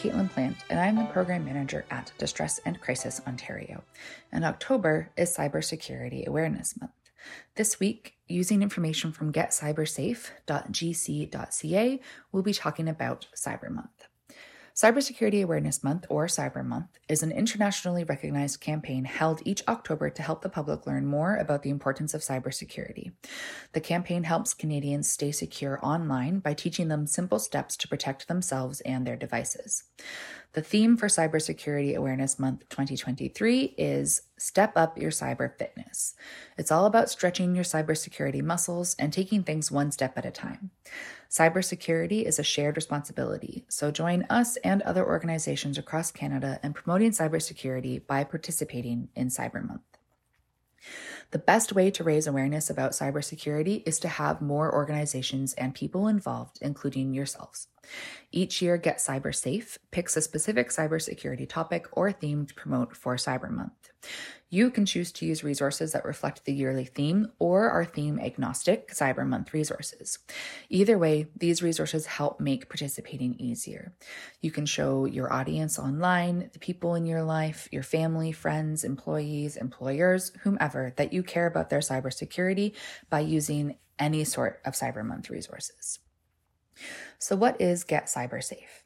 Caitlin Plant, and I'm the Program Manager at Distress and Crisis Ontario. And October is Cybersecurity Awareness Month. This week, using information from getcybersafe.gc.ca, we'll be talking about Cyber Month. Cybersecurity Awareness Month, or Cyber Month, is an internationally recognized campaign held each October to help the public learn more about the importance of cybersecurity. The campaign helps Canadians stay secure online by teaching them simple steps to protect themselves and their devices. The theme for Cybersecurity Awareness Month 2023 is Step Up Your Cyber Fitness. It's all about stretching your cybersecurity muscles and taking things one step at a time. Cybersecurity is a shared responsibility, so join us and other organizations across Canada in promoting cybersecurity by participating in Cyber Month. The best way to raise awareness about cybersecurity is to have more organizations and people involved, including yourselves. Each year, Get Cyber Safe picks a specific cybersecurity topic or theme to promote for Cyber Month. You can choose to use resources that reflect the yearly theme or our theme agnostic Cyber Month resources. Either way, these resources help make participating easier. You can show your audience online, the people in your life, your family, friends, employees, employers, whomever, that you care about their cybersecurity by using any sort of Cyber Month resources. So, what is Get Cyber Safe?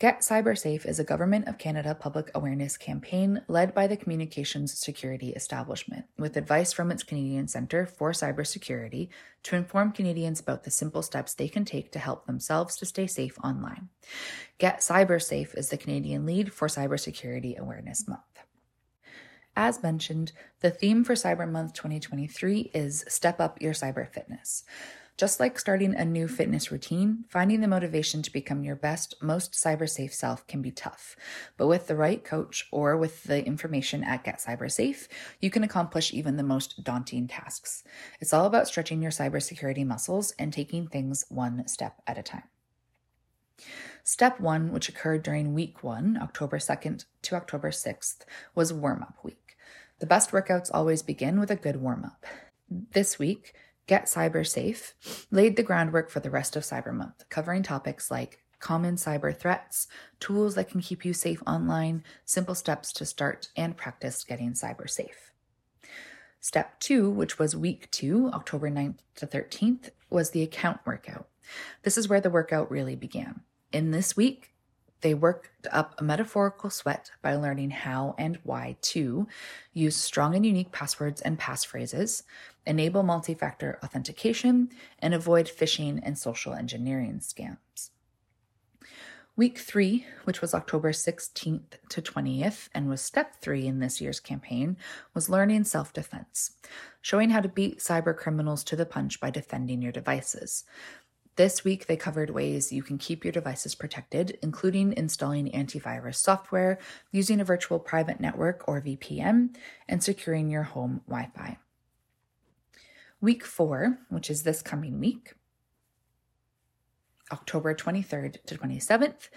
Get Cyber Safe is a Government of Canada public awareness campaign led by the Communications Security Establishment, with advice from its Canadian Centre for Cybersecurity to inform Canadians about the simple steps they can take to help themselves to stay safe online. Get Cyber Safe is the Canadian lead for Cybersecurity Awareness Month. As mentioned, the theme for Cyber Month 2023 is Step Up Your Cyber Fitness. Just like starting a new fitness routine, finding the motivation to become your best, most cyber safe self can be tough. But with the right coach or with the information at Get Cyber Safe, you can accomplish even the most daunting tasks. It's all about stretching your cybersecurity muscles and taking things one step at a time. Step one, which occurred during week one, October 2nd to October 6th, was warm up week. The best workouts always begin with a good warm up. This week, Get Cyber Safe laid the groundwork for the rest of Cyber Month, covering topics like common cyber threats, tools that can keep you safe online, simple steps to start and practice getting cyber safe. Step two, which was week two, October 9th to 13th, was the account workout. This is where the workout really began. In this week, they worked up a metaphorical sweat by learning how and why to use strong and unique passwords and passphrases, enable multi factor authentication, and avoid phishing and social engineering scams. Week three, which was October 16th to 20th and was step three in this year's campaign, was learning self defense, showing how to beat cyber criminals to the punch by defending your devices. This week, they covered ways you can keep your devices protected, including installing antivirus software, using a virtual private network or VPN, and securing your home Wi Fi. Week four, which is this coming week, October 23rd to 27th,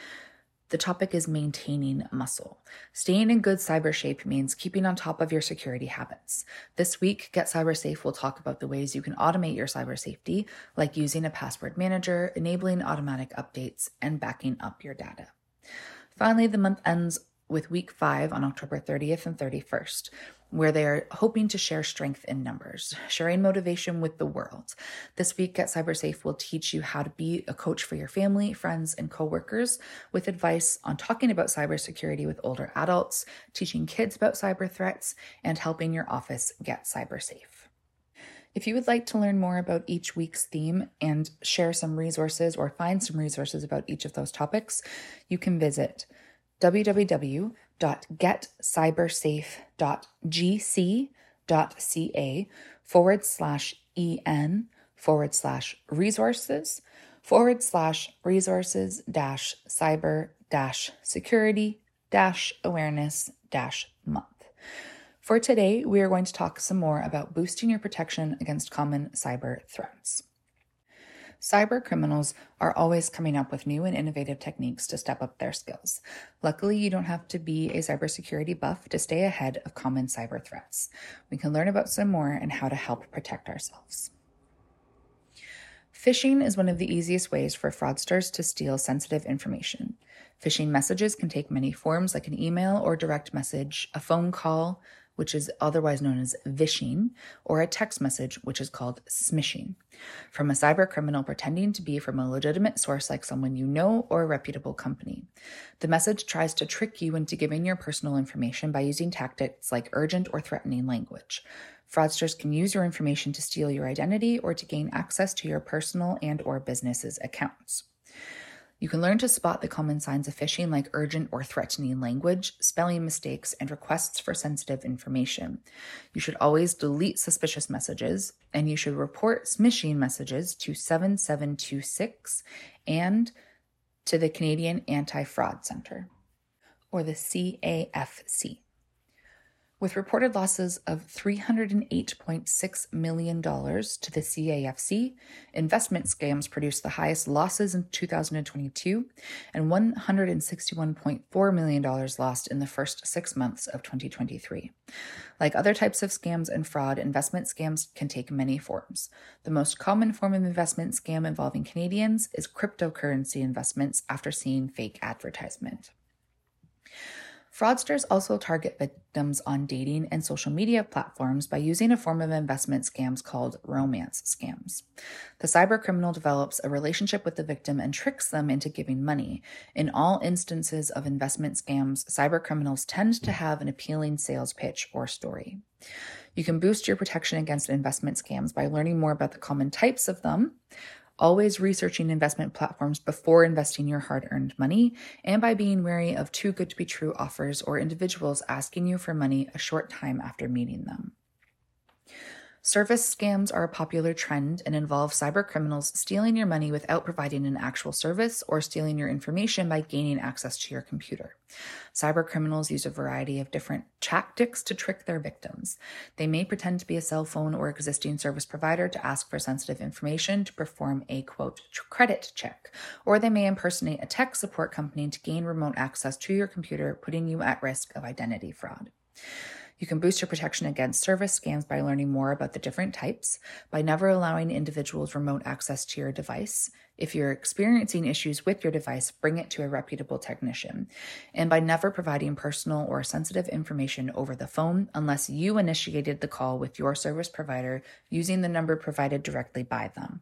the topic is maintaining muscle. Staying in good cyber shape means keeping on top of your security habits. This week, Get Cyber Safe will talk about the ways you can automate your cyber safety, like using a password manager, enabling automatic updates, and backing up your data. Finally, the month ends with week five on October 30th and 31st, where they are hoping to share strength in numbers, sharing motivation with the world. This week Get Cyber Safe will teach you how to be a coach for your family, friends, and coworkers with advice on talking about cybersecurity with older adults, teaching kids about cyber threats, and helping your office get cyber safe. If you would like to learn more about each week's theme and share some resources or find some resources about each of those topics, you can visit www.getcybersafe.gc.ca forward slash en forward slash resources forward slash resources dash cyber dash security dash awareness dash month. For today, we are going to talk some more about boosting your protection against common cyber threats. Cyber criminals are always coming up with new and innovative techniques to step up their skills. Luckily, you don't have to be a cybersecurity buff to stay ahead of common cyber threats. We can learn about some more and how to help protect ourselves. Phishing is one of the easiest ways for fraudsters to steal sensitive information. Phishing messages can take many forms, like an email or direct message, a phone call, which is otherwise known as vishing, or a text message, which is called smishing, from a cyber criminal pretending to be from a legitimate source like someone you know or a reputable company. The message tries to trick you into giving your personal information by using tactics like urgent or threatening language. Fraudsters can use your information to steal your identity or to gain access to your personal and or business's accounts. You can learn to spot the common signs of phishing like urgent or threatening language, spelling mistakes, and requests for sensitive information. You should always delete suspicious messages, and you should report smishing messages to 7726 and to the Canadian Anti Fraud Centre, or the CAFC. With reported losses of $308.6 million to the CAFC, investment scams produced the highest losses in 2022 and $161.4 million lost in the first six months of 2023. Like other types of scams and fraud, investment scams can take many forms. The most common form of investment scam involving Canadians is cryptocurrency investments after seeing fake advertisement. Fraudsters also target victims on dating and social media platforms by using a form of investment scams called romance scams. The cybercriminal develops a relationship with the victim and tricks them into giving money. In all instances of investment scams, cybercriminals tend to have an appealing sales pitch or story. You can boost your protection against investment scams by learning more about the common types of them, always researching investment platforms before investing your hard earned money, and by being wary of too good to be true offers or individuals asking you for money a short time after meeting them. Service scams are a popular trend and involve cyber criminals stealing your money without providing an actual service or stealing your information by gaining access to your computer. Cyber criminals use a variety of different tactics to trick their victims. They may pretend to be a cell phone or existing service provider to ask for sensitive information to perform a quote credit check, or they may impersonate a tech support company to gain remote access to your computer, putting you at risk of identity fraud. You can boost your protection against service scams by learning more about the different types, by never allowing individuals remote access to your device. If you're experiencing issues with your device, bring it to a reputable technician, and by never providing personal or sensitive information over the phone unless you initiated the call with your service provider using the number provided directly by them.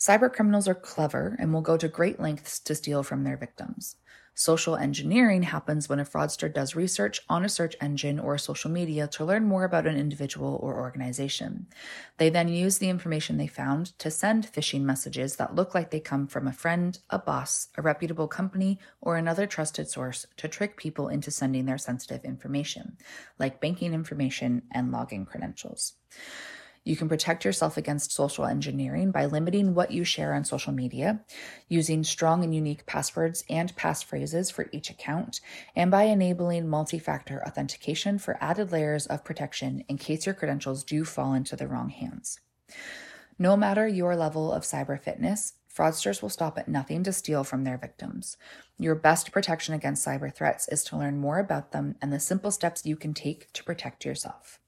Cyber criminals are clever and will go to great lengths to steal from their victims. Social engineering happens when a fraudster does research on a search engine or social media to learn more about an individual or organization. They then use the information they found to send phishing messages that look like they come from a friend, a boss, a reputable company, or another trusted source to trick people into sending their sensitive information, like banking information and login credentials. You can protect yourself against social engineering by limiting what you share on social media, using strong and unique passwords and passphrases for each account, and by enabling multi factor authentication for added layers of protection in case your credentials do fall into the wrong hands. No matter your level of cyber fitness, fraudsters will stop at nothing to steal from their victims. Your best protection against cyber threats is to learn more about them and the simple steps you can take to protect yourself.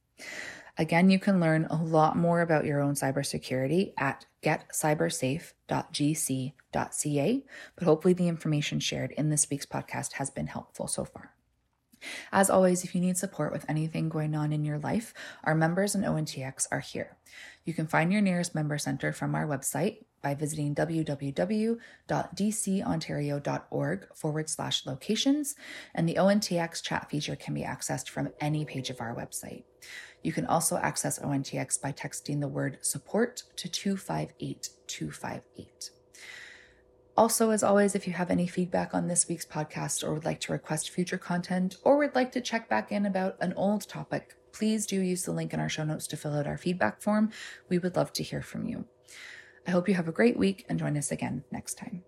Again, you can learn a lot more about your own cybersecurity at getcybersafe.gc.ca, but hopefully the information shared in this week's podcast has been helpful so far. As always, if you need support with anything going on in your life, our members and ONTX are here. You can find your nearest member center from our website by visiting www.dcontario.org forward slash locations, and the ONTX chat feature can be accessed from any page of our website. You can also access ONTX by texting the word support to 258 258. Also, as always, if you have any feedback on this week's podcast or would like to request future content or would like to check back in about an old topic, please do use the link in our show notes to fill out our feedback form. We would love to hear from you. I hope you have a great week and join us again next time.